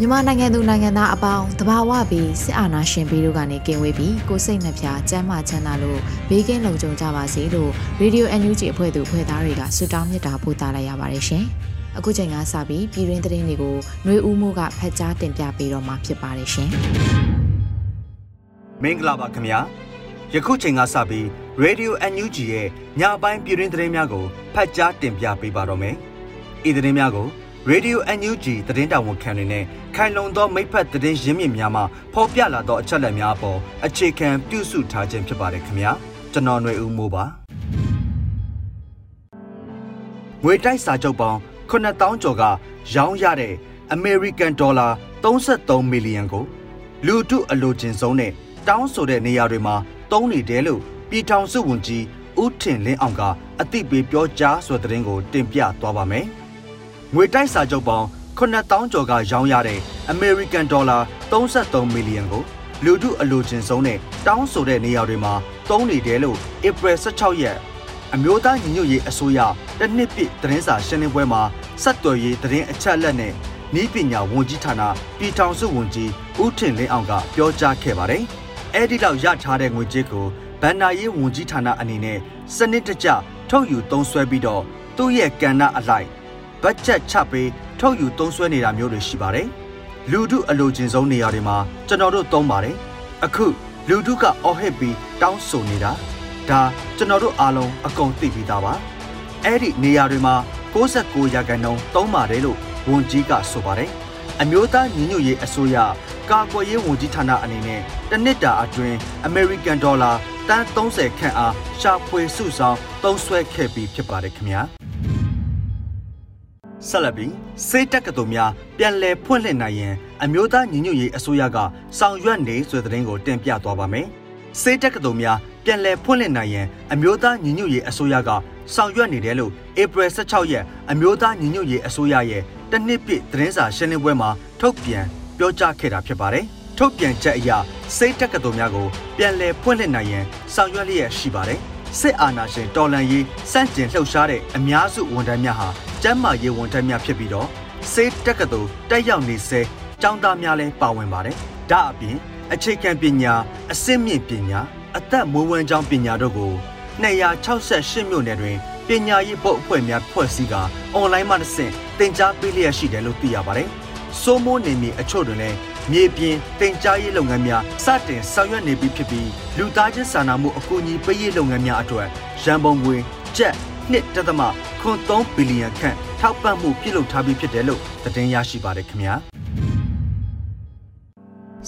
မြန်မာနိုင်ငံသူနိုင်ငံသားအပေါင်းတဘာဝပြီးစစ်အာဏာရှင်ပြီးတို့ကနေကင်ဝေးပြီးကိုစိတ်နှပြစမ်းမချမ်းသာလို့ဘေးကင်းလုံခြုံကြပါစေလို့ Radio NUG အဖွဲ့သူဖွဲ့သားတွေကဆုတောင်းမေတ္တာပို့သလိုက်ရပါတယ်ရှင်။အခုချိန်ကစပြီးပြည်တွင်းသတင်းတွေကိုຫນွေဦးမှုကဖတ်ကြားတင်ပြပေးတော့မှာဖြစ်ပါတယ်ရှင်။မင်္ဂလာပါခင်ဗျာ။ယခုချိန်ကစပြီး Radio NUG ရဲ့ညပိုင်းပြည်တွင်းသတင်းများကိုဖတ်ကြားတင်ပြပေးပါတော့မယ်။ဤသတင်းများကို Radio NUG သတင်းတာဝန်ခံတွေနဲ့ခိုင်လုံသောမိဖက်သတင်းရင်းမြစ်များမှဖော်ပြလာသောအချက်အလက်များအပေါ်အခြေခံပြုစုထားခြင်းဖြစ်ပါတယ်ခင်ဗျာကျွန်တော်ຫນွေဦးမိုးပါငွေတိုက်စာချုပ်ပေါင်း9000ကျော်ကရောင်းရတဲ့ American Dollar 33 million ကိုလူထုအလိုချင်ဆုံးနဲ့တောင်းဆိုတဲ့နေရာတွေမှာတုံးနေတယ်လို့ပြည်ထောင်စုဝန်ကြီးဦးထင်လင်းအောင်ကအသိပေးပြောကြားဆိုတဲ့သတင်းကိုတင်ပြသွားပါမယ် ငွေတိုက်စာချုပ်ပေါင်း9000ကျော်ကရောင်းရတဲ့ American Dollar 33 million ကိုလူထုအလိုချင်ဆုံးနဲ့တောင်းဆိုတဲ့နေရာတွေမှာတုံးနေတယ်လို့ April 16ရက်အမျိုးသားညီညွတ်ရေးအစိုးရတနှစ်ပြည့်သတင်းစာရှင်းလင်းပွဲမှာစက်တော်ရေးသတင်းအချက်အလက်နဲ့ဤပညာဝန်ကြီးဌာနပြည်ထောင်စုဝန်ကြီးဦးထင်လင်းအောင်ကပြောကြားခဲ့ပါတယ်။အဲဒီလောက်ရထားတဲ့ငွေကြေးကိုဗန်နာရေးဝန်ကြီးဌာနအနေနဲ့စနစ်တကျထုတ်ယူသုံးစွဲပြီးတော့သူ့ရဲ့ကဏ္ဍအလိုက် ဘတ်ဂျက်ချပေးထုတ်ယူသုံးစွဲနေတာမျိုးတွေရှိပါတယ်။လူထုအလိုချင်ဆုံးနေရာတွေမှာကျွန်တော်တို့သုံးပါတယ်။အခုလူထုကအော်ဟစ်ပြီးတောင်းဆိုနေတာဒါကျွန်တော်တို့အားလုံးအကုန်သိပြီးသားပါ။အဲ့ဒီနေရာတွေမှာ69ရာခိုင်နှုန်းသုံးပါတယ်လို့ဝန်ကြီးကဆိုပါတယ်။အမျိုးသားညီညွတ်ရေးအစိုးရကာကွယ်ရေးဝန်ကြီးဌာနအနေနဲ့တနစ်တာအတွင်း American Dollar တန်း30ခန့်အားရှာဖွေစုဆောင်သုံးစွဲခဲ့ပြီးဖြစ်ပါတယ်ခင်ဗျာ။ ဆက်လက်ပြီးစေတက်ကတော်များပြန်လည်ဖွင့်လှစ်နိုင်ရင်အမျိုးသားညီညွတ်ရေးအစိုးရကဆောင်ရွက်နေဆိုတဲ့သတင်းကိုတင်ပြသွားပါမယ်။စေတက်ကတော်များပြန်လည်ဖွင့်လှစ်နိုင်ရင်အမျိုးသားညီညွတ်ရေးအစိုးရကဆောင်ရွက်နေတယ်လို့ဧပြီ16ရက်အမျိုးသားညီညွတ်ရေးအစိုးရရဲ့တနှစ်ပြည့်သတင်းစာရှင်းလင်းပွဲမှာထုတ်ပြန်ပြောကြားခဲ့တာဖြစ်ပါတယ်။ထုတ်ပြန်ချက်အရစိတ်တက်ကတော်များကိုပြန်လည်ဖွင့်လှစ်နိုင်ရင်ဆောင်ရွက်လျက်ရှိပါတယ်။ စစ်အာဏာရှင်တော်လှန်ရေးစန့်ကျင်လှုပ်ရှားတဲ့အများစုဝန်ထမ်းများဟာကျန်းမာရေးဝန်ထမ်းများဖြစ်ပြီးတော့စေတက်ကတော်တက်ရောက်နေစေចောင်းသားများလည်းပါဝင်ပါတယ်။ဒါအပြင်အခြေခံပညာအစစ်မြင့်ပညာအသက်မွေးဝမ်းကြောင်းပညာတို့ကို268မြို့နယ်တွင်ပညာရေးဘုတ်အဖွဲ့များဖွဲ့စည်းကာအွန်လိုင်းမှတစ်ဆင့်သင်ကြားပေးလျက်ရှိတယ်လို့သိရပါတယ်။စိုးမိုးနေမီအချို့တွင်လည်း မြေပြင်တင်ကြားရေးလုပ်ငန်းများစတင်ဆောင်ရွက်နေပြီဖြစ်ပြီးလူသားချင်းစာနာမှုအကူအညီပေးရေးလုပ်ငန်းများအတွက်ရန်ပုံငွေကျပ်1.3ဘီလီယံခန့်ထောက်ပံ့မှုပြုလုပ်ထားပြီးဖြစ်တယ်လို့သတင်းရရှိပါတယ်ခင်ဗျာ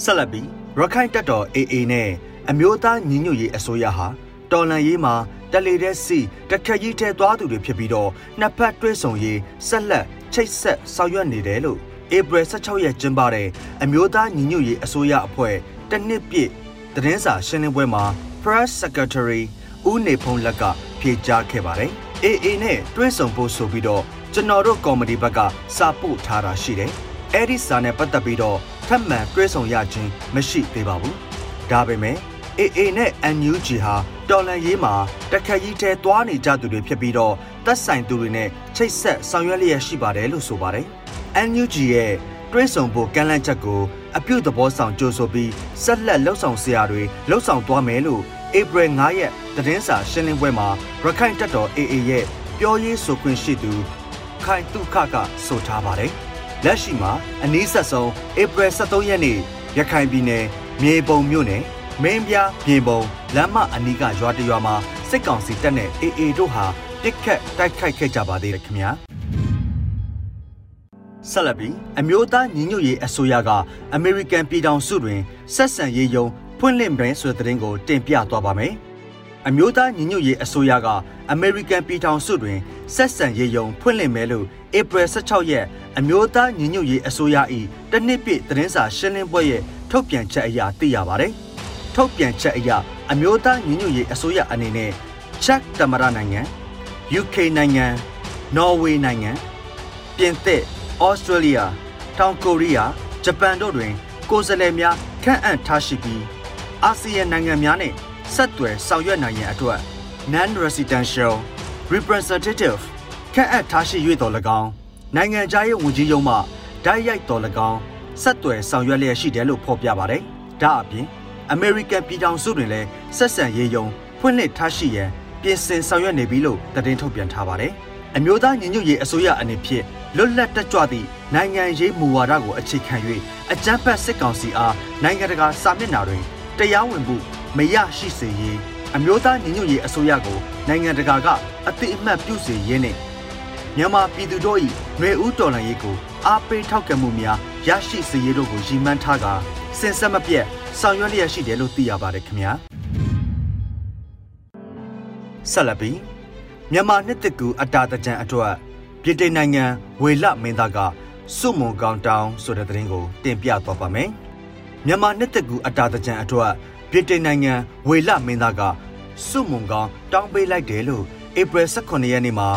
ဆက်လက်ပြီးရခိုင်တပ်တော် AA နဲ့အမျိုးသားညီညွတ်ရေးအစိုးရဟာတော်လန်ရေးမှာတလေတဲ့စီတခက်ကြီးထဲသွားသူတွေဖြစ်ပြီးတော့နှစ်ဖက်တွဲဆုံရေးဆက်လက်ချိတ်ဆက်ဆောင်ရွက်နေတယ်လို့ ဧပြီ16ရက်ကျင်းပတဲ့အမျိုးသားညီညွတ်ရေးအစိုးရအဖွဲ့တနှစ်ပြည့်သတင်းစာရှင်းလင်းပွဲမှာ Press Secretary ဦးနေဖုံးလက်ကဖြေကြားခဲ့ပါတယ်။ AA နဲ့တွဲဆုံဖို့ဆိုပြီးတော့ကျွန်တော်တို့ကော်မတီဘက်ကစာပို့ထားတာရှိတယ်။အဲ့ဒီစာနဲ့ပတ်သက်ပြီးတော့ထပ်မံတွဲဆုံရခြင်းမရှိသေးပါဘူး။ဒါပေမဲ့ AA နဲ့ NUG ဟာတော်လန်ရေးမှာတခက်ကြီးတဲသွားနေကြသူတွေဖြစ်ပြီးတော့သက်ဆိုင်သူတွေနဲ့ချိတ်ဆက်ဆောင်ရွက်လျက်ရှိပါတယ်လို့ဆိုပါတယ်။ NUG ရဲ့တွဲဆုံဖို့ကမ်းလှမ်းချက်ကိုအပြုသဘောဆောင်ကြိုးဆိုပြီးဆက်လက်လှုပ်ဆောင်စရာတွေလှုပ်ဆောင်သွားမယ်လို့ဧပြီ9ရက်သတင်းစာရှင်းလင်းပွဲမှာရခိုင်တပ်တော် AA ရဲ့ပြောရေးဆိုခွင့်ရှိသူခိုင်တုခကဆိုထားပါတယ်။လက်ရှိမှာအနည်းဆက်ဆုံးဧပြီ23ရက်နေ့ရခိုင်ပြည်နယ်မြေပုံမြို့နယ်မင်းပြပြင်ပုံလမ်းမအနီးကရွာတရွာမှာစစ်ကောင်စီတပ်နဲ့အေအေတို့ဟာပြစ်ခတ်တိုက်ခိုက်ခဲ့ကြပါသေးတယ်ခင်ဗျာ ဆက်လက်ပြီးအမျိုးသားညီညွတ်ရေးအစိုးရကအမေရိကန်ပြည်ထောင်စုတွင်ဆက်ဆံရေးယုံဖွင့်လှစ်မယ်ဆိုတဲ့သတင်းကိုတင်ပြသွားပါမယ်အမျိုးသားညီညွတ်ရေးအစိုးရကအမေရိကန်ပြည်ထောင်စုတွင်ဆက်ဆံရေးယုံဖွင့်လှစ်မယ်လို့ဧပြီ16ရက်အမျိုးသားညီညွတ်ရေးအစိုးရ၏တနှစ်ပြည့်သတင်းစာရှင်းလင်းပွဲရဲ့ထုတ်ပြန်ချက်အရသိရပါတယ်။ထုတ်ပြန်ချက်အရအမျိုးသားညီညွတ်ရေးအစိုးရအနေနဲ့ချက်တမရနိုင်ငံ UK နိုင်ငံနော်ဝေနိုင်ငံပြင်သစ် ဩစတြေးလျတောင်ကိုရီးယားဂျပန်တို့တွင် ကိုယ်စားလှယ်များခန့်အပ်ထားရှိပြီးအာဆီယံနိုင်ငံများနဲ့ဆက်သွယ်ဆောင်ရွက်နိုင်ရန်အတွက် non-residential representative ခန့်အပ်ထားရှိ၍တော်၎င်းနိုင်ငံခြားရေးဝန်ကြီးရုံးမှဓာတ်ရိုက်တော်၎င်းဆက်သွယ်ဆောင်ရွက်လျက်ရှိတယ်လို့ဖော်ပြပါတယ်။ဒါအပြင် American ပြည်ထောင်စုတွင်လည်းဆက်ဆံရေးယုံဖွင့်လှစ်ထားရှိရန်ပြင်ဆင်ဆောင်ရွက်နေပြီလို့သတင်းထုတ်ပြန်ထားပါတယ်။အမျိုးသားညီညွတ်ရေးအစိုးရအနေဖြင့် လွတ်လပ်တက်ကြွသည့်နိုင်ငံရေးမူဝါဒကိုအခြေခံ၍အကြမ်းဖက်စစ်ကောင်စီအားနိုင်ငံတကာစာမျက်နှာတွင်တရားဝင်မှုမရရှိစေရေးအမျိုးသားညီညွတ်ရေးအစိုးရကိုနိုင်ငံတကာကအသိအမှတ်ပြုစေရင်းနဲ့မြန်မာပြည်သူတို့၏ຫນွေဦးတော်လှန်ရေးကိုအားပေးထောက်ခံမှုများရရှိစေရေးတို့ကိုရည်မှန်းထားကာစင်ဆက်မပြတ်ဆောင်ရွက်လျက်ရှိတယ်လို့သိရပါတယ်ခင်ဗျာဆက်လက်ပြီးမြန်မာနှစ်တကူအတာတကြံအတွက် ပြည်တိန်နိုင်ငံဝေလမင်းသားကစုမုံကောင်တောင်ဆိုတဲ့သတင်းကိုတင်ပြသွားပါမယ်မြန်မာနှစ်တကူအတာတကြံအတွက်ပြည်တိန်နိုင်ငံဝေလမင်းသားကစုမုံကောင်တောင်းပေးလိုက်တယ်လို့ဧပြီ18ရက်နေ့မှာ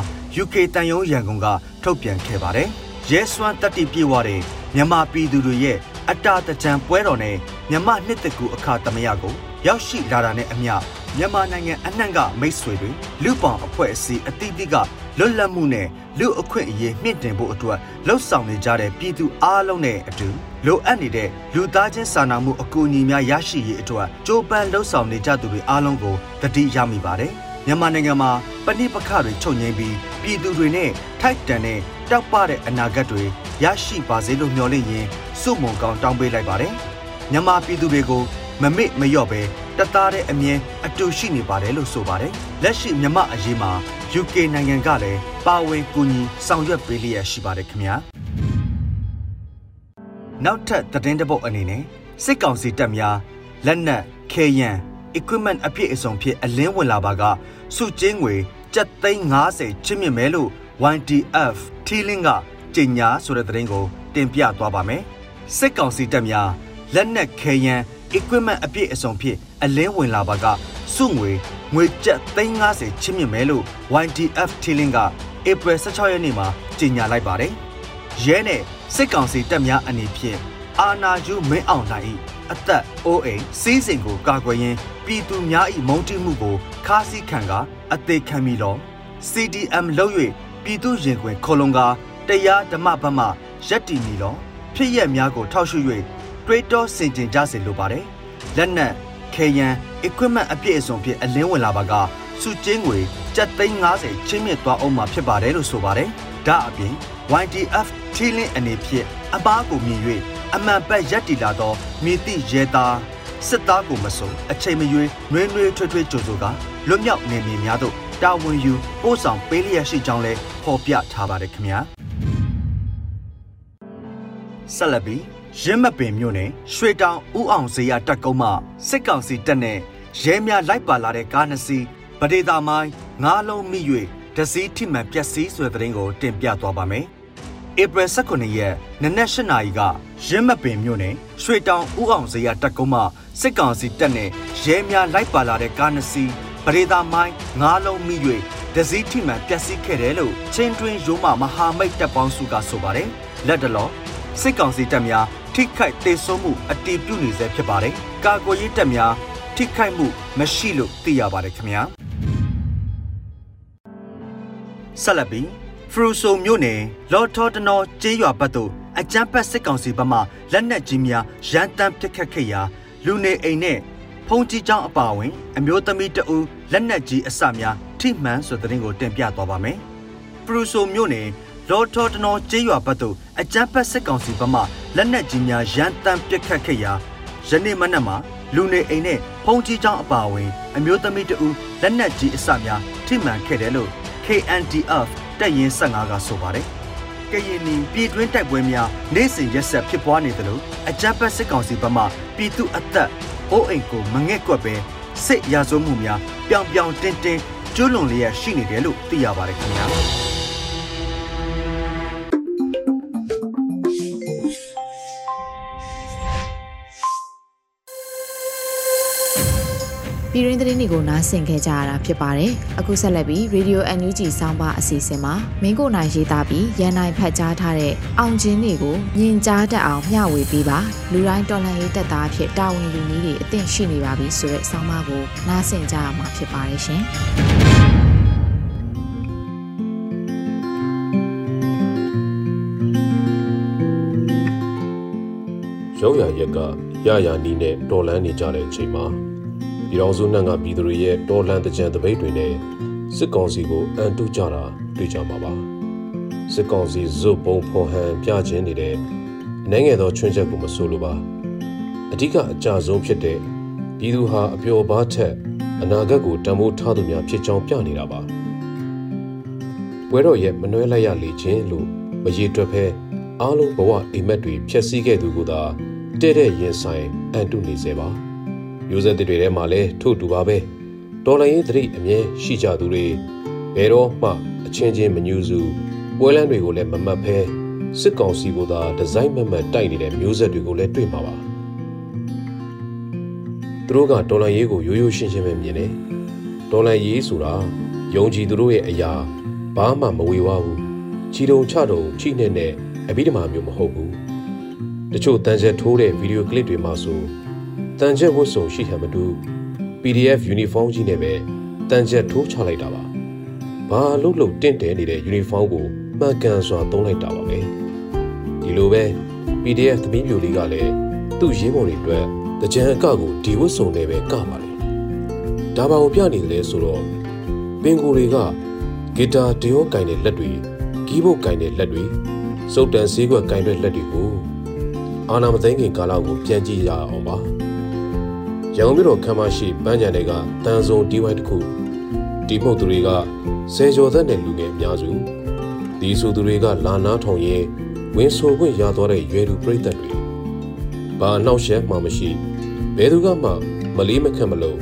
UK တန်ယုံရန်ကုန်ကထုတ်ပြန်ခဲ့ပါတယ်။ရဲစွမ်းတက်တီပြေဝတဲ့မြန်မာပြည်သူတွေရဲ့အတာတကြံပွဲတော်နဲ့မြန်မာနှစ်တကူအခါသမယကိုရောက်ရှိလာတာနဲ့အမျှမြန်မာနိုင်ငံအနှံ့ကမိတ်ဆွေတွေလူပောင်အဖွဲ့အစည်းအသီးသီးက လွတ်လပ်မှုနဲ့လူအခွင့်အရေးမြင့်တင်ဖို့အတွက်လှုံ့ဆော်နေကြတဲ့ပြည်သူအားလုံးနဲ့အတူလိုအပ်နေတဲ့လူသားချင်းစာနာမှုအကူအညီများရရှိရေးအတွက်ကြိုးပမ်းလှုံ့ဆော်နေကြသူတွေအားလုံးကိုတတိရမိပါတယ်။မြန်မာနိုင်ငံမှာပဏိပခတွေချုပ်ငြိမ်းပြီးပြည်သူတွေနဲ့ထိုက်တန်တဲ့တောက်ပတဲ့အနာဂတ်တွေရရှိပါစေလို့မျှော်လင့်ရင်းစုမုံကောင်းတောင်းပေးလိုက်ပါတယ်။မြန်မာပြည်သူတွေကိုမမေ့မလျော့ပဲ တသားတဲ့အမြင်အတူရှိနေပါတယ်လို့ဆိုပါတယ်။လက်ရှိမြမအရေးမှာ UK နိုင်ငံကလည်းပါဝင်ကူညီဆောင်ရွက်ပေးလျက်ရှိပါတယ်ခင်ဗျာ။နောက်ထပ်သတင်းတပုတ်အနေနဲ့စစ်ကောင်စီတပ်များလက်နက်ခဲယံ equipment အပြည့်အစုံဖြင့်အလင်းဝင်လာပါကစုကျင်းငွေ7သိန်း50ချင်းမြင့်မယ်လို့ YDF T-Link ကကြေညာဆိုတဲ့သတင်းကိုတင်ပြသွားပါမယ်။စစ်ကောင်စီတပ်များလက်နက်ခဲယံ equipment အပြည့်အစုံဖြင့်အလင်းဝင်လာပါကစုငွေငွေကျပ်350ချင်းမြင့်မယ်လို့ YDF T-Link ကဧပြီ16ရက်နေ့မှာကြေညာလိုက်ပါတယ်။ရဲနဲ့စစ်ကောင်စီတပ်များအနေဖြင့်အာနာယူမင်းအောင်နိုင်၏အသက်အိုးအိမ်စီးစိမ်ကိုကာကွယ်ရင်းပြည်သူများ၏မုန်းတီးမှုကိုခါးစည်းခံကအသေးခံမိလော CDM လုပ်၍ပြည်သူရင်ခွင်ခေါလုံကတရားဓမ္မဘက်မှရက်တီမီလောဖြစ်ရက်များကိုထောက်ရှု၍ တွေးတောဆင်ခြင်ကြစေလိုပါတယ်လက်နက်ခေယံ equipment အပြည့်အစုံဖြင့်အလင်းဝင်လာပါကစုကျင်းငွေ750ချင်းမြင့်သွားအောင်မှာဖြစ်ပါတယ်လို့ဆိုပါတယ်ဒါအပြင် YDF ထီလင်းအနေဖြင့်အပားကိုမြင်၍အမှန်ပတ်ရက်တီလာသောမိတိရဲသားစစ်သားကိုမစုံအချိန်မရွေးနှွေးနှွေးထွေးထွေးကြိုဆိုကလွတ်မြောက်နေမည်များတို့တာဝန်ယူပို့ဆောင်ပေးလျက်ရှိကြောင်းလည်းဖော်ပြထားပါတယ်ခင်ဗျာဆက်လက်ပြီး ရင်းမပင်မြို့နယ်ရွှေတောင်ဥအောင်ဇေယတက်ကုန်းမှစစ်ကောင်စီတပ်နဲ့ရဲများလိုက်ပါလာတဲ့ကားနှစ်စီးဗဒေတာမိုင်းငါးလုံးမိ၍ဒစီထိမှန်ပျက်စီးဆိုတဲ့သတင်းကိုတင်ပြသွားပါမယ်ဧပြီ18ရက်နနက်၈နာရီကရင်းမပင်မြို့နယ်ရွှေတောင်ဥအောင်ဇေယတက်ကုန်းမှစစ်ကောင်စီတပ်နဲ့ရဲများလိုက်ပါလာတဲ့ကားနှစ်စီးပရိသာမိုင်းငါးလုံးမိ၍ဒစည်းထိမှန်ပျက်စီးခဲ့တယ်လို့ချင်းတွင်ရိုးမမဟာမိတ်တပ်ပေါင်းစုကဆိုပါတယ်လက်တလောစစ်ကောင်စီတပ်များ ထိခိုက်ဒေဆုံးမှုအတီးပြုနေဆဲဖြစ်ပါတယ်ကာကွယ်ရေးတပ်များထိခိုက်မှုမရှိလို့သိရပါတယ်ခင်ဗျာဆက်လက်ပြီးဖရူဆိုမြို့နယ်လော်ထော်တနော်ကျေးရွာဘက်သို့အကြမ်းဖက်စစ်ကောင်စီဘက်မှလက်နက်ကြီးများရန်တမ်းပစ်ခတ်ခဲ့ရာလူနေအိမ်နဲ့ဖုန်ကြီးကျောင်းအပါအဝင် အမျိုးသမီးတအူလက်နက်ကြီးအစများထိမှန်ဆိုတဲ့တင်ကိုတင်ပြသွားပါမယ်။ပရူဆိုမြို့နယ် လော်ထော်တနော်ကျေးရွာဘက်သို့အကြမ်းဖက်စစ်ကောင်စီဘက်မှလက်နက်ကြီးများရန်တမ်းပစ်ခတ်ခဲ့ရာယနေ့မနက်မှာလူနေအိမ်နဲ့ဖုန်ကြီးကျောင်းအပါအဝင်အမျိုးသမီးတဦးလက်နက်ကြီးအစများထိမှန်ခဲ့တယ်လို့ KNDF တပ်ရင်း15ကဆိုပါတယ်။ကရင်နီပြည်တွင်းတိုက်ပွဲများနေ့စဉ်ရက်ဆက်ဖြစ်ပွားနေသလိုအကြမ်းဖက်စစ်ကောင်စီဘက်မှပြည်သူအသက်အိုးအိမ်ကိုမငဲ့ကွက်ပဲစစ်ရာဇဝမှုများပြောင်ပြောင်တင်းတင်းကျွလွန်လျက်ရှိနေတယ်လို့သိရပါတယ်ခင်ဗျာ။ ပြည်ရင်းသတင်းတွေကိုနားဆင်ခဲ့ကြရတာဖြစ်ပါတယ်။အခုဆက်လက်ပြီး Radio NUG ဆောင်းပါအစီအစဉ်မှာမင်းကိုနိုင်ရေးသားပြီးရန်နိုင်ဖတ်ကြားထားတဲ့အောင်ချင်းတွေကိုမြင်ကြားတတ်အောင်မျှဝေပေးပါ။လူတိုင်းတော်လှန်ရေးတပ်သားဖြစ်တာဝန်ယူနည်းတွေအသင့်ရှိနေပါပြီဆိုတဲ့ဆောင်းပါကိုနားဆင်ကြရမှာဖြစ်ပါတယ်ရှင်။ရောက်ရရက်ကရရနီးနဲ့တော်လန်းနေကြတဲ့အချိန်မှာ ပြည်တော်စုနှံကပြည်သူတွေရဲ့တော်လှန်တကြံတပိတ်တွေနဲ့စစ်ကောင်စီကိုအန်တုကြတာတွေ့ကြမှာပါစစ်ကောင်စီဇွတ်ပုံဖော်ဟန်ပြခြင်းနေတဲ့အနေငယ်သောချွင်းချက်ကိုမဆိုလိုပါအဓိကအကြဆုံးဖြစ်တဲ့ပြည်သူဟာအပျော်ပါးထက်အနာဂတ်ကိုတံမိုးထားသူများဖြစ်ကြောင်းပြနေတာပါဘွဲတော်ရဲ့မနှွဲလိုက်ရလေခြင်းလို့မရေတွက်ဖဲအားလုံးဘဝအိမ်မက်တွေဖျက်ဆီးခဲ့သူကသာတဲ့တဲ့ရင်ဆိုင်အန်တုနေစေပါ မျိုးဆက်တွေထဲမှာလည်းထို့တူပါပဲတော်လိုင်းရေးသတိအမြဲရှိကြသူတွေဘယ်တော့မှအချင်းချင်းမညူစုပွဲလန်းတွေကိုလည်းမမတ်ဖဲစစ်ကောင်စီကသာဒီဇိုင်းမမတ်တိုက်နေတဲ့မျိုးဆက်တွေကိုလည်းတွေ့မှာပါသူတို့ကတော်လိုင်းရေးကိုရိုးရိုးရှင်းရှင်းပဲမြင်တယ်တော်လိုင်းရေးဆိုတာယုံကြည်သူတို့ရဲ့အရာဘာမှမဝေဝါဘူးချီတုံချတုံချိနဲ့နဲ့အဘိဓမ္မာမျိုးမဟုတ်ဘူးတချို့တန်ချက်ထိုးတဲ့ဗီဒီယိုကလစ်တွေမှာဆို တန်ချက်ဝတ်စုံရှိဟန်မတူ PDF uniform ကြီးနဲ့ပဲတန်ချက်ထိုးချလိုက်တာပါဘာလို့လို့တင့်တယ်နေတဲ့ uniform ကိုမှန်ကန်စွာသုံးလိုက်တာပါပဲဒီလိုပဲ PDF သမီးမျိုးလေးကလည်းသူ့ရင်းပေါ်တွေအတွက်တကြံအကကိုဒီဝတ်စုံနဲ့ပဲကပါလေဒါပါကိုပြနေတယ်ဆိုတော့ပင်ကိုတွေကဂီတာတရောကင်တဲ့လက်တွေကီးဘုတ်ကင်တဲ့လက်တွေစုပ်တန်ဈေးကွက်ကင်တဲ့လက်တွေကိုအာနာမသိငင်ကာလကိုပြန်ကြည့်ရအောင်ပါ ရန်ကုန်မြို့တော်ခမ်းမရှိပန်းကြံတွေကတန်စုံဒီဝိုင်းတစ်ခုဒီမှုတ်သူတွေကဆယ်ကျော်သက်တဲ့လူငယ်အများစုဒီဆိုသူတွေကလာနာထောင်ရင်ဝင်းဆိုခွင့်ရသွားတဲ့ရွယ်သူပြိသက်တွေဘာနှောက်ယှက်မှမရှိဘယ်သူကမှမလေးမခန့်မလို့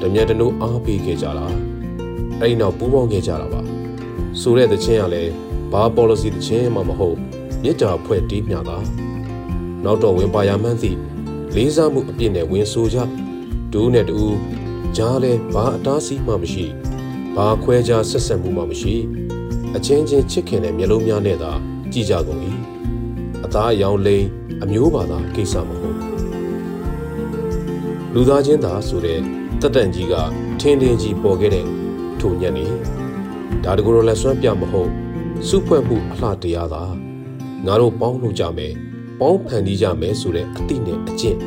တမျက်တနိုးအားပေးခဲ့ကြတာအဲ့နောက်ပူးပေါင်းခဲ့ကြတာပါဆိုတဲ့တခြင်းကလည်းဘာ policy တခြင်းမှမဟုတ်မြစ်တာဖွဲ့တီးမြတာနောက်တော့ဝင်ပါရမှန်းသည့်လေးစားမှုအပြည့်နဲ့ဝင်ဆိုကြ ဒူးနဲ့တူကြားလဲဘာအတားဆီးမှမရှိဘာခွဲခြားဆက်ဆက်မှုမှမရှိ အချင်းချင်းချစ်ခင်တဲ့မျိုးလုံးများနဲ့သာကြည်ကြကုန်၏အသားအယောင်လိန်အမျိုးဘာသာကိစ္စမဟုတ်လူသားချင်းသာဆိုတဲ့တက်တန်ကြီးကထင်းထင်းကြီးပေါ်ခဲ့တဲ့ထိုညက်နေဒါတကူတော့လက်ဆွမ်းပြမဟုတ်စုဖွဲ့မှုအလှတရားသာငါတို့ပေါင်းလို့ကြမယ်ပေါင်းဖန်တီးကြမယ်ဆိုတဲ့အတိနဲ့အကျင့်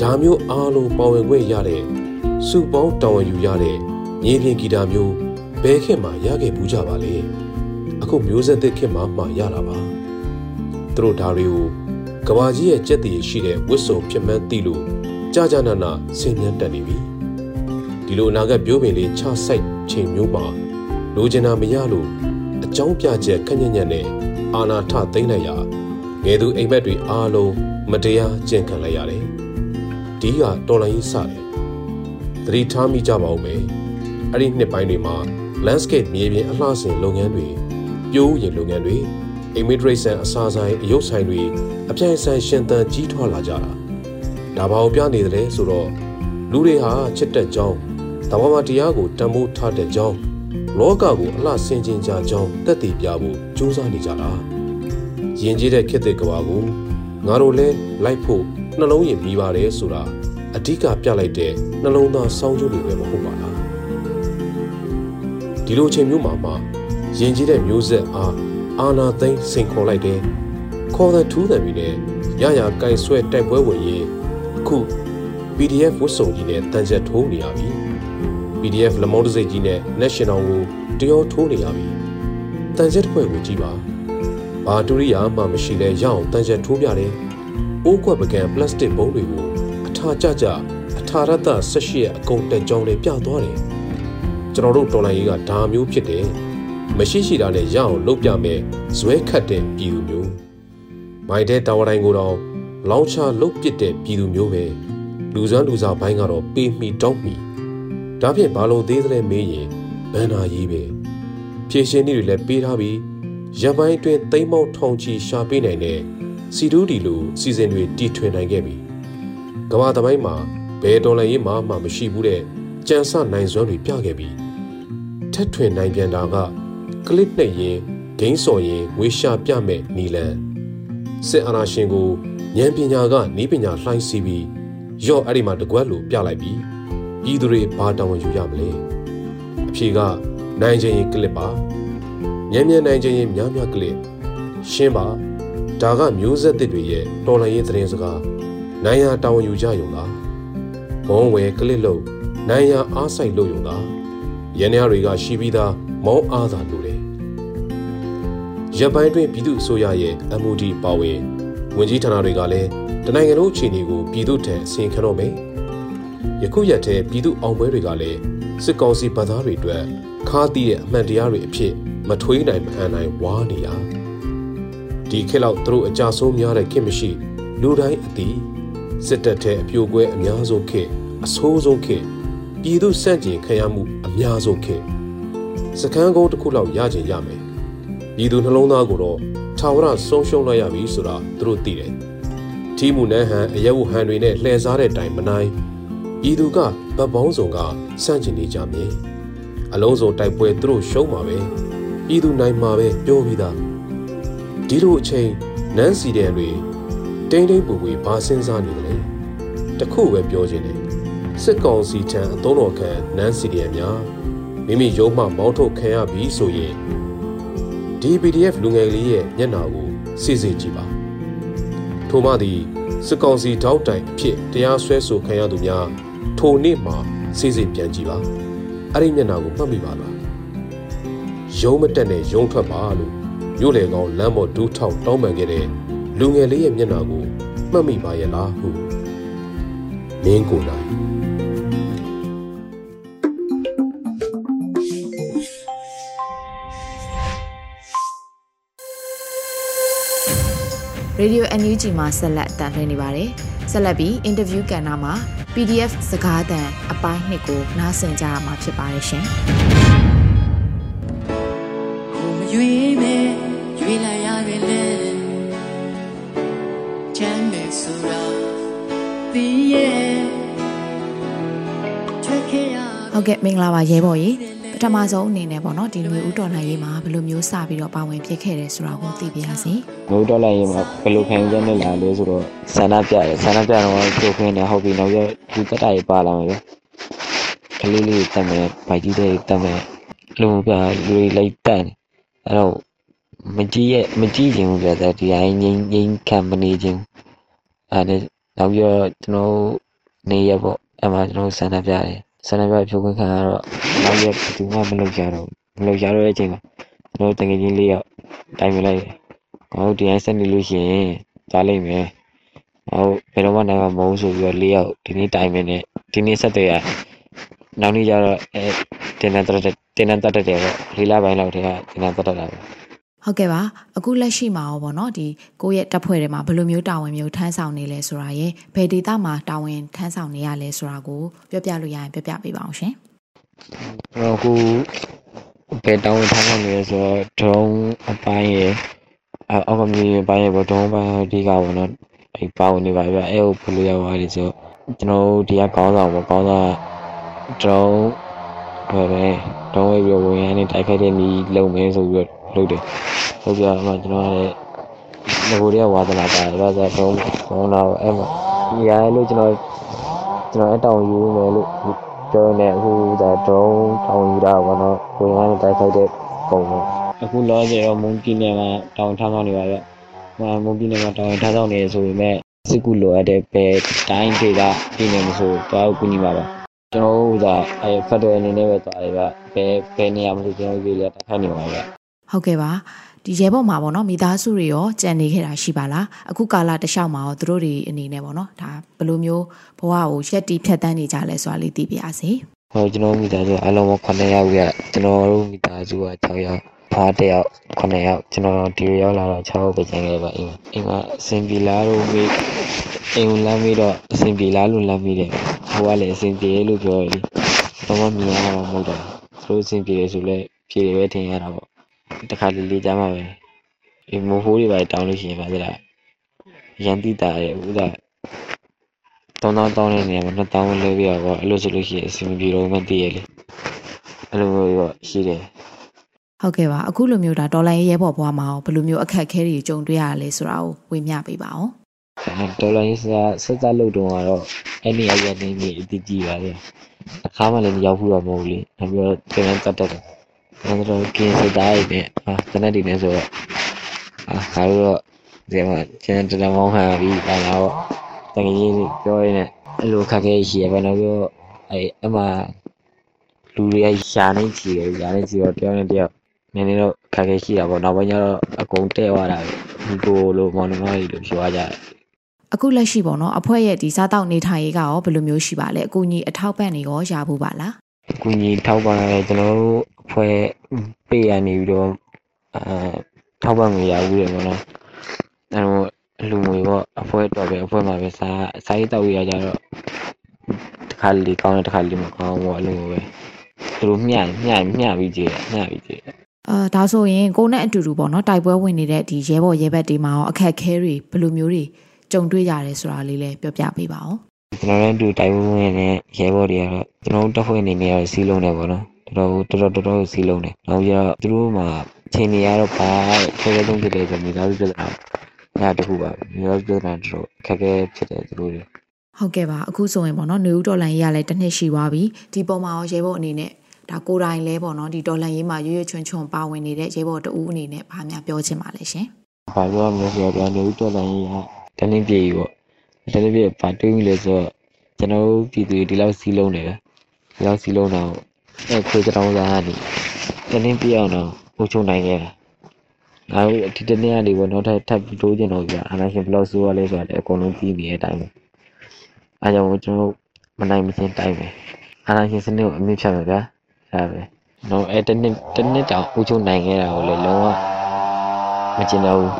ဒါမျိုးအားလုံးပါဝင်ခွင့်ရတဲ့စုပေါင်းတာဝန်ယူရတဲ့မြေပြင်ဂီတာမျိုးဘယ်ခေတ်မှရခဲ့ဘူးကြပါလေအခုမျိုးဆက်သစ်ခေတ်မှမှရတာပါသူတို့ဒါတွေကိုကဘာကြီးရဲ့ကြက်တည်ရှိတဲ့ဝစ်စုံဖြစ်မှန်းသိလို့ကြာကြာနာနာဆင်ញံတက်နေပြီဒီလိုအနာဂတ်ပြိုးပင်လေးချဆိုင်ချိန်မျိုးမှာလိုချင်တာမရလို့အကြောင်းပြချက်ခက်ညံ့ညံ့နဲ့အာနာထသိမ့်လိုက်ရာငယ်သူအိမ်မက်တွေအားလုံးမတရားကျင့်ခံလိုက်ရတယ် ဒီကတော်လိုင်းကြီးစတယ်သတိထားမိကြပါဦးမယ်အဲ့ဒီနှစ်ပိုင်းတွေမှာ landscape မြေပြင်အလှဆင်လုပ်ငန်းတွေပြိုးရင်လုပ်ငန်းတွေ immigration အစားဆိုင်အယုတ်ဆိုင်တွေအပြိုင်ဆိုင်ရှင်သန်ကြီးထွားလာကြတာဒါဘာကိုပြနေတယ်လဲဆိုတော့လူတွေဟာချစ်တဲ့ကြောင်းတဘာဝတရားကိုတန်ဖိုးထားတဲ့ကြောင်းလောကကိုအလှဆင်ခြင်ကြကြောင်းတက်တည်ပြဖို့ကြိုးစားနေကြတာယဉ်ကျေးတဲ့ခေတ်သစ်ကဘာကိုငါတို့လဲလိုက်ဖို့နှလုံးရင်ပြီးပါတယ်ဆိုတာ အဓိကပြလိုက်တဲ့နှလုံးသားစောင်းကျိုးတွေပဲမဟုတ်ပါလားဒီလိုချိန်မျိုးမှာမှယဉ်ကျေးတဲ့မျိုးဆက်အားအာနာသိန်းစိန်ခေါ်လိုက်တယ်ခေါ်တဲ့ထူးတယ်ပြီးနဲ့ရရကင်ဆွဲတိုက်ပွဲဝင်ရင်အခု PDF ဝတ်စုံကြီးနဲ့တန်ချက်ထိုးနေရပြီ PDF လမောင်းတစိတ်ကြီးနဲ့ National ကိုတရောထိုးနေရပြီတန်ချက်တစ်ဖွဲ့ကိုကြည့်ပါဘာတူရိယာမှမရှိလဲရအောင်တန်ချက်ထိုးပြတယ်အိုးကွက်ပကံပလတ်စတစ်ဘုံတွေကိုအ ထာကျကျအထာရတဆက်ရှိရဲ့အကုန်တက်ကြောင်းလေးပြသွားတယ်ကျွန်တော်တို့တော်လိုင်းရေးကဒါမျိုးဖြစ်တယ်မရှိရှိတာနဲ့ရအောင်လုပ်ပြမယ်ဇွဲခတ်တဲ့ပြည်သူမျိုးမိုက်တဲ့တာဝတိုင်းကိုတော့လောင်းချလုတ်ပစ်တဲ့ပြည်သူမျိုးပဲလူစွမ်းလူစားဘိုင်းကတော့ပေးမိတောင်းမိဒါဖြင့်ဘာလို့သေးသလဲမေးရင်ဘန္နာကြီးပဲဖြည့်ရှင်နည်းတွေလည်းပေးထားပြီးရပိုင်းအတွင်းသိမ်းမောက်ထောင်ချီရှာပေးနိုင်တဲ့စီဒူးဒီလိုစီစဉ်တွေတည်ထွင်နိုင်ခဲ့ပြီ ကမ္ဘာသမိုင်းမှာဘယ်တော်လှန်ရေးမှမှမရှိဘူးတဲ့ကြံစနိုင်စွမ်းတွေပြခဲ့ပြီးထက်ထွင်နိုင်ပြန်တာကကလစ်နဲ့ရင်ဂိမ်းစော်ရင်ဝေရှာပြမဲ့နီလန်စစ်အာဏာရှင်ကိုဉာဏ်ပညာကနီးပညာလှိုင်းစီးပြီးရော့အဲ့ဒီမှာတကွက်လိုပြလိုက်ပြီးဤသူတွေဘာတောင်းယူရမလဲအဖြေကနိုင်ခြင်းရင်ကလစ်ပါဉာဏ်ဉာဏ်နိုင်ခြင်းရင်များများကလစ်ရှင်းပါဒါကမျိုးဆက်သစ်တွေရဲ့တော်လှန်ရေးသတင်းစကား နိုင်ရတောင်းယူကြရုံလားဘုံဝဲကလစ်လို့နိုင်ရအားဆိုင်လို့ရုံလားရန်ရတွေကရှိပြီးသားမောင်းအားသာလို့လေရပ်ပိုင်းတွင်ပြည်သူ့အစိုးရရဲ့ MOD ပါဝင်ဝန်ကြီးဌာနတွေကလည်းတနိုင်ငံလုံးအခြေအနေကိုပြည်သူ့ထံအစီရင်ခံတော့မယ်ယခုရက်ထဲပြည်သူ့အောင်ပွဲတွေကလည်းစစ်ကောင်စီဗတ်သားတွေအတွက်ခါးသီးရဲ့အမှန်တရားတွေအဖြစ်မထွေးနိုင်မအန်နိုင်ဝါနေရဒီခေတ်လောက်သူတို့အကြဆုံးများတဲ့ခေတ်မရှိလူတိုင်းအသည် စစ်တပ်ထဲအပြိုကွဲအများဆုံးခေတ်အဆိုးဆုံးခေတ်ပြည်သူစန့်ကျင်ခံရမှုအများဆုံးခေတ်စကန်းကုန်းတစ်ခုလောက်ရချင်ရမယ်ပြည်သူနှလုံးသားကိုတော့ထာဝရဆုံးရှုံးလိုက်ရပြီဆိုတာသူတို့သိတယ်ထီးမှုနဲ့ဟန်အရက်ဝဟန်တွေနဲ့လှည့်စားတဲ့တိုင်မနိုင်ပြည်သူကဗတ်ပေါင်းစုံကစန့်ကျင်နေကြမြင်အလုံးစုံတိုက်ပွဲသူတို့ရှုံးမှာပဲပြည်သူနိုင်မှာပဲပြောပြီးသားဒီလိုအချိန်နန်းစီတဲ့တွေ တိမ့်တိမ့်ပူပူဘာစဉ်းစားနေတယ်လဲတခုပဲပြောချင်တယ်စစ်ကောင်စီထံအသုံးတော်ခံနန်းစီတဲ့များမိမိရုံးမှမောင်းထုတ်ခံရပြီဆိုရင်ဒီ PDF လူငယ်လေးရဲ့မျက်နှာကိုစစ်စစ်ကြည့်ပါထို့မှသည်စစ်ကောင်စီတောက်တိုင်အဖြစ်တရားစွဲဆိုခံရသူများထိုနေ့မှာစစ်စစ်ပြန်ကြည့်ပါအဲ့ဒီမျက်နှာကိုမှတ်မိပါလားရုံးမတက်နဲ့ရုံးထွက်ပါလို့မြို့လေကောင်းလမ်းပေါ်ဒူးထောက်တောင်းပန်ခဲ့တဲ့ လူငယ်လေးရဲ့မျက်နှာကိုမှတ်မိပါရဲ့လားဟုမင်းကိုယ်တိုင်ရေဒီယို NUG မှာဆက်လက်အတန်လှည့်နေပါတယ်။ဆက်လက်ပြီးအင်တာဗျူးကဏ္ဍမှာ PDF စကားသံအပိုင်းနှစ်ကိုနားဆင်ကြရမှာဖြစ်ပါတယ်ရှင်ကိုမရွေးပဲရွေးလိုက်ရတယ်လေ ချမ်းပဲဆိုတာဒီရဲ့ထွက်ခဲ့ရ။ဟုတ်ကဲ့မင်္ဂလာပါရဲဘော်ကြီး။ပထမဆုံးအနေနဲ့ပေါ့နော်ဒီမျိုးဥတော်နိုင်ရေးမှာဘယ်လိုမျိုးစပြီးတော့ပါဝင်ဖြစ်ခဲ့တယ်ဆိုတာကိုသိပြရစီမျိုးတော့လိုက်ရင်ဘယ်လိုခံကြနေလာလဲဆိုတော့ဆန္ဒပြတယ်ဆန္ဒပြတော့ကြိုခင်းနေဟုတ်ပြီနောက်ရဒီတက်တာကြီးပါလာမယ်ပဲကလေးလေးတက်မယ်ဗိုက်ကြီးတွေတက်မယ်လူပြလူတွေလိုက်တက်တယ်အဲ့တော့ မကြည့်ရဲ့မကြည့်ခြင်းဘူးပြတဲ့ဒီအိုင်းငိမ့်ငိမ့်ခံမနေခြင်းအဲ့ဒါနောက်ပြီးတော့ကျွန်တော်နေရပေါ့အဲ့မှာကျွန်တော်ဆန္ဒပြတယ်ဆန္ဒပြဖြုတ်ခွင့်ခံရတော့နောက်ရဒီမှမလုပ်ကြတော့မလုပ်ကြတော့တဲ့အချိန်မှာကျွန်တော်တကယ်ချင်းလေးယောက်တိုင်ပြလိုက်တယ်ငါတို့ဒီအိုင်းဆက်နေလို့ရှိရင်ကြားလိုက်မယ်။ဟိုဘယ်တော့မှနိုင်မှာမဟုတ်ဆိုပြီးတော့လေးယောက်ဒီနေ့တိုင်မယ်နဲ့ဒီနေ့ဆက်တဲ့ရနောက်နေ့ကျတော့အဲတင်တန်းတက်တဲ့တင်တန်းတက်တဲ့ပေါ့လေးလပိုင်းလောက်တည်းကတင်တန်းတက်တာပဲ။ ဟုတ်ကဲ့ပါအခုလက်ရှိမှာရောပေါ့နော်ဒီကိုယ့်ရဲ့တပ်ဖွဲ့တွေမှာဘယ်လိုမျိုးတာဝန်မျိုးထမ်းဆောင်နေလဲဆိုတာရယ်ဘယ်ဒေသမှာတာဝန်ထမ်းဆောင်နေရလဲဆိုတာကိုပြောပြလို့ရရင်ပြောပြပေးပါအောင်ရှင်။ကျွန်တော်အခုဘယ်တောင်းထားမှနေလဲဆိုတော့ဒရုန်းအပိုင်းရယ်အအောက်ကမြေအပိုင်းရယ်ပေါ့ဒရုန်းပိုင်းအဓိကပေါ့နော်အဲပါဝင်နေပါဗျအဲကိုဖလို့ရပါတယ်ဆိုတော့ကျွန်တော်တို့ဒီကကောင်းဆောင်ပေါ့ကောင်းဆောင်ဒရုန်းဟိုပဲဒရုန်းဝေးပြီးဝင်ရနေတိုက်ခိုက်တဲ့နီးလုံမယ်ဆိုပြီးတော့ လုပ်တယ်ဟုတ်ပြအမှကျွန်တော်ကလည်းငကိုတွေကဝါသနာပါတယ်ဒါဆိုတော့ဒရုန်းတော့အဲ့မှာဒီရလို့ကျွန်တော်ကျွန်တော်အတောင်ယူမယ်လို့ပြောနေအခုဒါဒရုန်းတောင်ယူတာပေါ့နော်ဝင်ရနေတိုက်ခိုက်တဲ့ပုံပေါ့အခုလောဆယ်တော့မွန်ကီနယ်မှာတောင်ထားမှနေပါဗျမမွန်ကီနယ်မှာတောင်ထားဆောင်နေဆိုပေမဲ့စစ်ကူလိုအပ်တဲ့ဘယ်တိုင်းဒေသပြည်နယ်မဆိုတော့ကူညီပါပါကျွန်တော်တို့ကအဲဖက်ဒရယ်အနေနဲ့ပဲသွားတယ်ဗျဘယ်ဘယ်နေရာမှာဆိုကျွန်တော်တို့ပြည်လက်တက်ခတ်နေပါဗျ ဟဟုတ်ကဲ့ပါဒီရဲဘော်မှာပေါ့နော်မိသားစုတွေရောကြံနေခဲ့တာရှိပါလားအခုကာလတလျှောက်မှာရောသူတို့တွေအနေနဲ့ပေါ့နော်ဒါဘယ်လိုမျိုးဘဝကိုရက်တီဖြတ်တန်းနေကြလဲဆိုတာလေးသိပြပါစေဟိုကျွန်တော်မိသားစုအလုံး9ယောက်ရကျွန်တော်တို့မိသားစုက6ယောက်ဖားတစ်ယောက်9ယောက်ကျွန်တော်ဒီရောက်လာတော့6ယောက်ပဲကျန်ခဲ့ပါအိမ်မှာအိမ်မှာအဆင်ပြေလားလို့မေးအိမ်ကိုလမ်းမေးတော့အဆင်ပြေလားလို့လမ်းမေးတယ်ဟိုကလည်းအဆင်ပြေလို့ပြောတယ်လေတော့မမြင်ရတော့မဟုတ်တော့သူတို့အဆင်ပြေတယ်ဆိုလဲပြေတယ်ပဲထင်ရတာပေါ့ တခါလေးလေးကြမှာပဲဒီမိုးဟိုးတွေပါတောင်းလို့ရှိရင်ပါသလားရန်တိတာရဲ့ဥဒါတောင်းတောင်းတောင်းတဲ့နေရာမှာနှစ်တောင်းလဲပြရတော့အဲ့လိုဆိုလို့ရှိရင်အဆင်မပြေတော့မှတည်ရလေအဲ့လိုမျိုးတော့ရှိတယ်ဟုတ်ကဲ့ပါအခုလိုမျိုးဒါဒေါ်လာရဲဘော်ဘွားမှာရောဘယ်လိုမျိုးအခက်အခဲတွေကြုံတွေ့ရလဲဆိုတာကိုဝေမျှပေးပါအောင်ဒေါ်လာရင်းစားဆက်စားလို့တော့ကတော့အဲ့ဒီအရင်နေနေအတိကြီးပါလေအခါမှလည်းမရောက်ဘူးတော့မဟုတ်လေနောက်ပြီးတော့ပြန်တတ်တတ်တယ် နောက်တော့ကင်းစတားရည်နဲ့အာတနက်ဒီနဲ့ဆိုတော့အာဟာတော့ဒီမှာကျန်တဲ့မောင်းဟန်ပြီးပါလာတော့တကယ်ကြီးပြောရင်းနဲ့အဲ့လိုခက်ခဲရှိရပါတော့ပြောအဲ့အမှလူတွေကရှာနေချီတယ်ရှာနေချီတော့တယောက်နဲ့တယောက်နည်းနည်းတော့ခက်ခဲရှိတာပေါ့နောက်ပိုင်းကျတော့အကုန်တဲ့သွားတာပဲဒီကိုလိုမောင်နှမကြီးတို့ပြောကြတယ်အခုလက်ရှိပေါ့နော်အဖွဲ့ရဲ့ဒီစားတောက်နေထိုင်ရေးကရောဘယ်လိုမျိုးရှိပါလဲအကူကြီးအထောက်ပံ့နေရောရဖို့ပါလားကူညီထောက်ပံ့ရဲကျွန်တော်တို့ အဖွဲ့ပေးရနေပြီးတော့အဲထောက်ပံ့ငွေရဘူးတယ်ပေါ့နော်အဲတော့လူငွေပေါ့အဖွဲ့တော့ပဲအဖွဲ့မှာပဲစားစားရေးတောက်ရကြတော့တစ်ခါလေကောင်းတယ်တစ်ခါလေမကောင်းဘူးပေါ့အဲ့လိုမျိုးပဲသူတို့မျှမျှမျှပြီးကြည့်တယ်မျှပြီးကြည့်တယ်အာဒါဆိုရင်ကိုနဲ့အတူတူပေါ့နော်တိုက်ပွဲဝင်နေတဲ့ဒီရဲဘော်ရဲဘက်တွေမှာရောအခက်အခဲတွေဘယ်လိုမျိုးတွေကြုံတွေ့ရတယ်ဆိုတာလေးလည်းပြောပြပေးပါဦးကျွန်တော်တို့အတူတိုင်ဝန်းဝင်နဲ့ရဲဘော်တွေကတော့ကျွန်တော်တို့တပ်ဖွဲ့အနေနဲ့ကတော့စီးလုံးတယ်ပေါ့နော် တော်တော်တော်တော်တော်တော်စီးလုံးတယ်နောက်ပြီးတော့သူတို့မှာချိန်နေရတော့ဘာခဲခဲသုံးဖြစ်တယ်ဆိုမိသားစုပြဿနာအဲ့ဒါတခုပါပဲမိသားစုပြဿနာတော်တော်ခက်ခဲဖြစ်တယ်သူတို့တွေဟုတ်ကဲ့ပါအခုဆိုရင်ပေါ့နော်နေဦးဒေါ်လန်ရေးရလဲတစ်နှစ်ရှိသွားပြီဒီပုံမှာရောရဲဘော်အနေနဲ့ဒါကိုယ်တိုင်လဲပေါ့နော်ဒီဒေါ်လန်ရေးမှာရွရွချွန်းချွန်းပါဝင်နေတဲ့ရဲဘော်တဦးအနေနဲ့ဘာများပြောချင်ပါလဲရှင်။ဘာပြောမလဲဆိုတော့ပြန်လို့တော်တယ်ကြီးကတနည်းပြေကြီးပေါ့။တနည်းပြေဘာတွေးမိလဲဆိုတော့ကျွန်တော်တို့ပြည်သူတွေဒီလောက်စီးလုံးတယ်ပဲ။ဒီလောက်စီးလုံးတော့ အဲခွေးကြောင်စားနေတနည်းပြေအောင်တော့ဟိုချုံနိုင်ခဲ့တာ။ငါတို့ဒီတနေ့ကနေပေါ့နောက်ထပ်ထပ်ပြီးတိုးကျင်တော့ပြအာနာရှင်ဘလောက်ဆိုးရလဲဆိုတာလည်းအကုန်လုံးပြီးနေတဲ့အတိုင်းပဲ။အဲကြောင့်ကျွန်တော်တို့မနိုင်မချင်းတိုင်းပဲ။အာနာရှင်စနစ်ကိုအမြင့်ဖြတ်မယ်ဗျာ။အဲဒါပဲ။တော့အဲတနေ့တနေ့တောင်ဟိုချုံနိုင်ခဲ့တာကိုလည်းလုံးဝမကျင်တော့ဘူး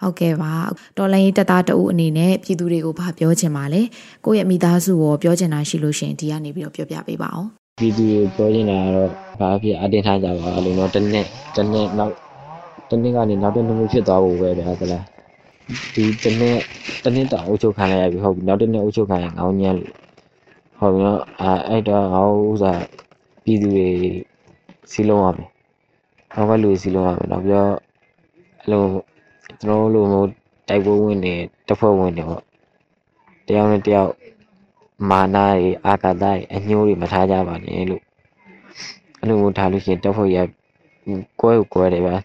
ဟုတ်ကဲ့ပါဒေါ်လန်ရေးတက်သားတဦးအနေနဲ့ပြည်သူတွေကိုဘာပြောချင်ပါလဲကိုယ့်ရဲ့မိသားစုကိုပြောချင်တာရှိလို့ရှရင်ဒီကနေပြီးတော့ပြောပြပေးပါအောင် ပြည်သူတွေပြောနေတာကတော့ဘာဖြစ်အတင်းထားကြပါလို့တော့တစ်နေ့တစ်နေ့နောက်တစ်နေ့ကနေနောက်တစ်နေ့မျိုးဖြစ်သွားဖို့ပဲဗျာသလားဒီတစ်နေ့တစ်နေ့တော့အုပ်ချုပ်ခံလိုက်ရပြီဟုတ်ပြီနောက်တစ်နေ့အုပ်ချုပ်ခံရင်ငောင်းညမ်းလို့ဟုတ်ပြီနော်အဲအဲ့တော့ငောင်းဥစားပြည်သူတွေစီလုံးရမယ်ဟောကလူစီလုံးရမယ်နောက်ပြီးတော့အဲ့လိုကျွန်တော်တို့လိုမျိုးတိုက်ပွဲဝင်နေတစ်ဖွဲ့ဝင်နေပေါ့တယောက်နဲ့တယောက် မာနာတွေအာကာသတွေအညိုးတွေမထားကြပါနဲ့လို့အဲ့လိုမျိုးထားလို့ရှိရင်တက်ဖို့ရကွဲကိုကွဲတယ်ဗျာ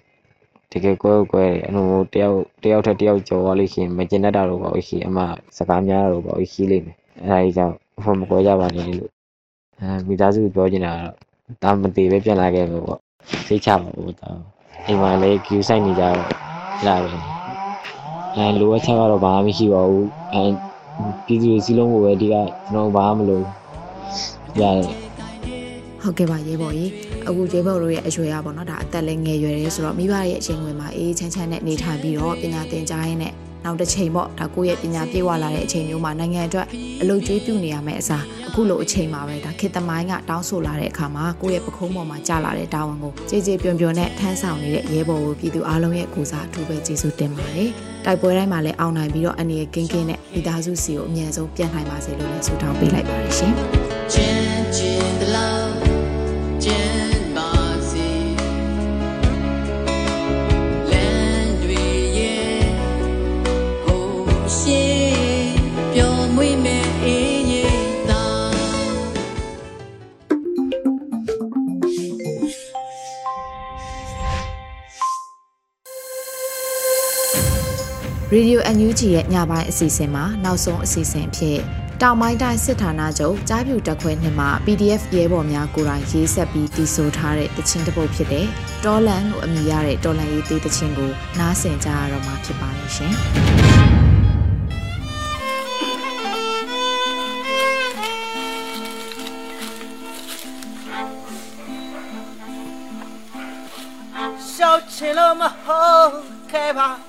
တကယ်ကွဲကိုကွဲတယ်အဲ့လိုမျိုးတယောက်တယောက်ထက်တယောက်ကြော်သွားလို့ရှိရင်မကျင်တတ်တာတော့ပါဘူးရှိအမစကားများတာတော့ပါဘူးရှိလိမ့်မယ်အဲ့ဒါကြီးကြောင့်အဖို့မကွဲကြပါနဲ့လို့အဲမိသားစုပြောချင်တာကတော့ဒါမသေးပဲပြန်လာခဲ့မယ်ပေါ့သိချပါဘူးတောင်းအိမ်မှာလည်း queue ဆိုင်နေကြတော့လာပဲအဲလိုအပ်ချက်ကတော့ဘာမှမရှိပါဘူးအဲ ပြည်သူတွေစီးလုံးကိုပဲဒီကကျွန်တော်ဘာမှမလုပ်ရတယ်ဟုတ်ကဲ့ပါရဲဘော်ကြီးအခုရဲဘော်တို့ရဲ့အရွယ်ရပါတော့ဒါအသက်လည်းငယ်ရွယ်တယ်ဆိုတော့မိဘရဲ့အချိန်ဝင်မှာအေးချမ်းချမ်းနဲ့နေထိုင်ပြီးတော့ပညာသင်ကြားရင်းနဲ့ နောက်တစ်ချိန်ပေါ့ဒါကိုယ့်ရဲ့ပညာပြေဝလာတဲ့အချိန်မျိုးမှာနိုင်ငံအတွက်အလုပ်ကျွေးပြုနေရမယ့်အစားအခုလိုအချိန်မှာပဲဒါခေတ်သမိုင်းကတောင်းဆိုလာတဲ့အခါမှာကိုယ့်ရဲ့ပခုံးပေါ်မှာကြာလာတဲ့တာဝန်ကိုကြည်ကြည်ပြွန်ပြွန်နဲ့ထမ်းဆောင်နေတဲ့ရဲဘော်ကိုပြည်သူအားလုံးရဲ့ကိုစားအထူးပဲကျေးဇူးတင်ပါတယ်တိုက်ပွဲတိုင်းမှာလည်းအောင်နိုင်ပြီးတော့အနေကင်းကင်းနဲ့မိသားစုစီကိုအမြန်ဆုံးပြန်နိုင်ပါစေလို့လည်းဆုတောင်းပေးလိုက်ပါတယ်ရှင်ကျင်းကျင်းတ ရေဒီယို NUG ရဲ့ညပိုင်းအစီအစဉ်မှာနောက်ဆုံးအစီအစဉ်အဖြစ်တောင်ပိုင်းတိုင်းစစ်ဌာနချုပ်ကြားပြူတက်ခွဲနှစ်မှာ PDF ရဲဘော်များကိုယ်တိုင်ရေးဆက်ပြီးတည်ဆိုထားတဲ့တခြင်းတစ်ပုဒ်ဖြစ်တဲ့တော်လန်လို့အမည်ရတဲ့တော်လန်ရေးသေးတခြင်းကိုနားဆင်ကြရတော့မှာဖြစ်ပါတယ်ရှင်။ရှောက်ချင်လို့မဟုတ်ခဲ့ပါရောက်ချင်လို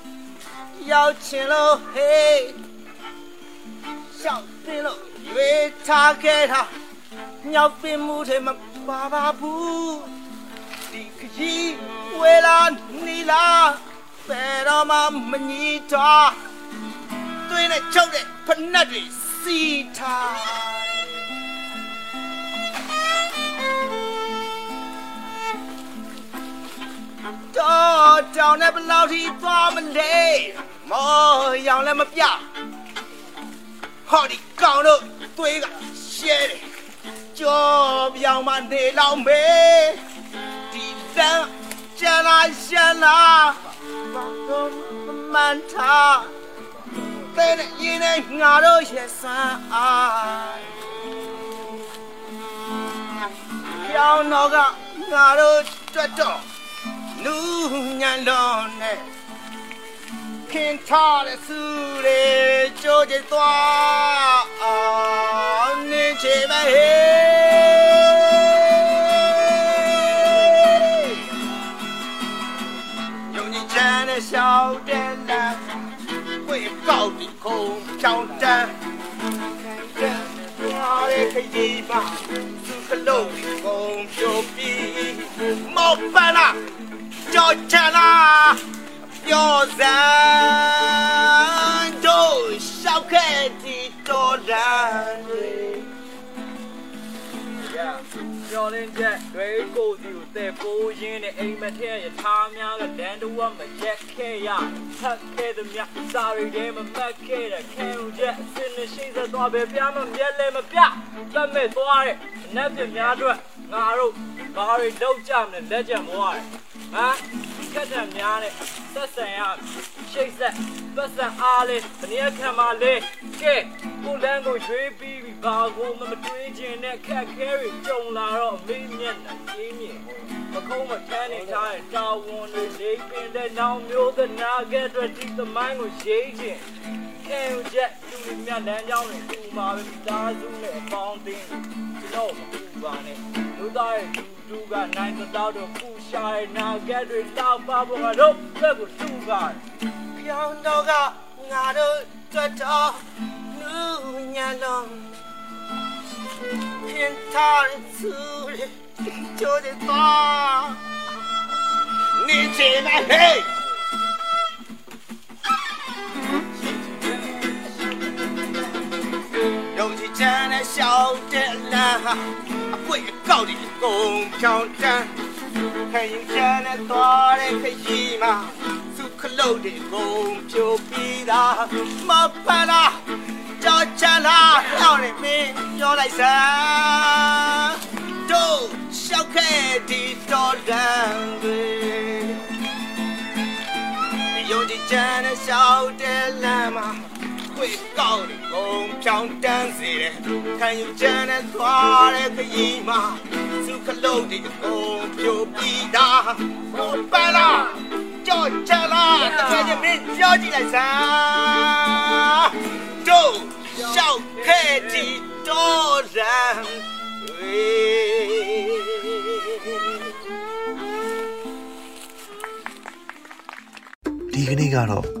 ့ဟေးရှောက်တ င်လို့ရွေးထားခဲ့တာညောက်ပင်မှုတွေမပါပါဘူးဒီခကြီးဝေလာနီလာဘယ်တော့မှမညီတော့တွင်းနဲ့ချုပ်တဲ့ဖနက်တွေစီထားတော့တောင်နဲ့ဘလောက်ထိသွားမလဲ မောရောင်လည်းမပြဟောဒီကောင်တို့သွေးကရှဲတယ်ကြောပြောင်မနေလောက်မေဒီတန်းကျန်လာရှန်လာဘာတော့မန်ထားတဲ့ရင်နဲ့ငါတို့ရဲ့ဆန်းအားပြောင်းတော့ကငါတို့တွတ်တော့လူညံလုံးနဲ့ ခင်ထားတဲ့စုတွေကြိုးကြသွားအောင်နေချေပဲဟေးယုံကြည်ချမ်းနဲ့ရှောက်တဲ့လမ်းဝေကောက်ဒီခုံချောင်းတန်းရာရဲ့ခရီးပါသူကလုံးဒီခုံ ပြိုပြီးမောပနာ cho cha la cho ra đôi sao khe thì to ra ကျော်လင်းချက်တွေကိုစီကိုတဲ့ပိုးရင်းနဲ့အိမ်မထက်ရထားများကဒန်တဝမရက်ခဲ့ရထက်ခဲ့သည်မြစာရီတဲမမတ်ခဲ့တဲ့ခဲဦးချက်အစင်းနဲ့ရှိသက်သွားပဲပြမမျက်လဲမပြတတ်မဲ့သွားတဲ့နတ်ပြများအတွက်ငါတို့ဘာတွေလောက်ကြမလဲလက်ချက်မွားတယ်ဟမ် ကတ်တယ်များနဲ့သက်ဆန်ရရှိတ်ဆက်သက်ဆန်အားလေးတနည်းခံပါလေကဲကိုလန်းကိုရွေးပြီးပြီဘာကိုမမတွေးခြင်းနဲ့ခက်ခဲတွေကြုံလာတော့မေးမျက်နှာကြီးမြင်မခုံးမထမ်းနေထားတဲ့တာဝန်တွေလေးပင်တဲ့နောင်မျိုးသနာကဲအတွက်ဒီသမိုင်းကိုရေးခြင်းခဲဦးချက်သူတွေမြတ်လမ်းကြောင်းတွေပူပါပဲမိသားစုနဲ့အပေါင်းအသင်းကျွန်တော်မပူပါနဲ့လူသားရဲ့ လူတူကနိုင်တော့တော့ပူရှာရဲ့နာကဲတွေတောက်ပါဖို့ကတော့ဘက်ကိုတူပါတယ်ပြော ခင်ထားတဲ့စုတွေကြိုးကြသွားနေချေပဲဟေးယုံကြည်ချမ်းနဲ့ရှောက်တဲ့လမ်းဟာအပွင့်အကောက်ဒီကုန်ဖြောင်းတန်းခိုင်ချမ်းနဲ့သွားတဲ့ခရီးမှာသူခလုတ်ဒီကုန်ဖြိုပြီးတာမဖလားကြောက်ချလားဟောင်းနေမင်းပြောလိုက်စမ်းတို့ရှောက်ခဲ့ဒီတော်တန်းတွေယုံကြည်ချမ်းနဲ့ရှောက်တဲ့လမ်းမှာ ခွေကောင်းတယ်ဘုံဖြောင်းတန်းစေတယ်ခံယူချမ်းနဲ့သွားတဲ့ခရီးမှာသူခလုံးတွေအကုန်ပြိုပြီးတာဘုံပလာကြော့ချလာတခါကျမင်းကြော့ကြည့်လိုက်စမ်းတို့ရှောက်ခဲ့တီတော်ရန်ဝေးဒီကနေ့ကတော့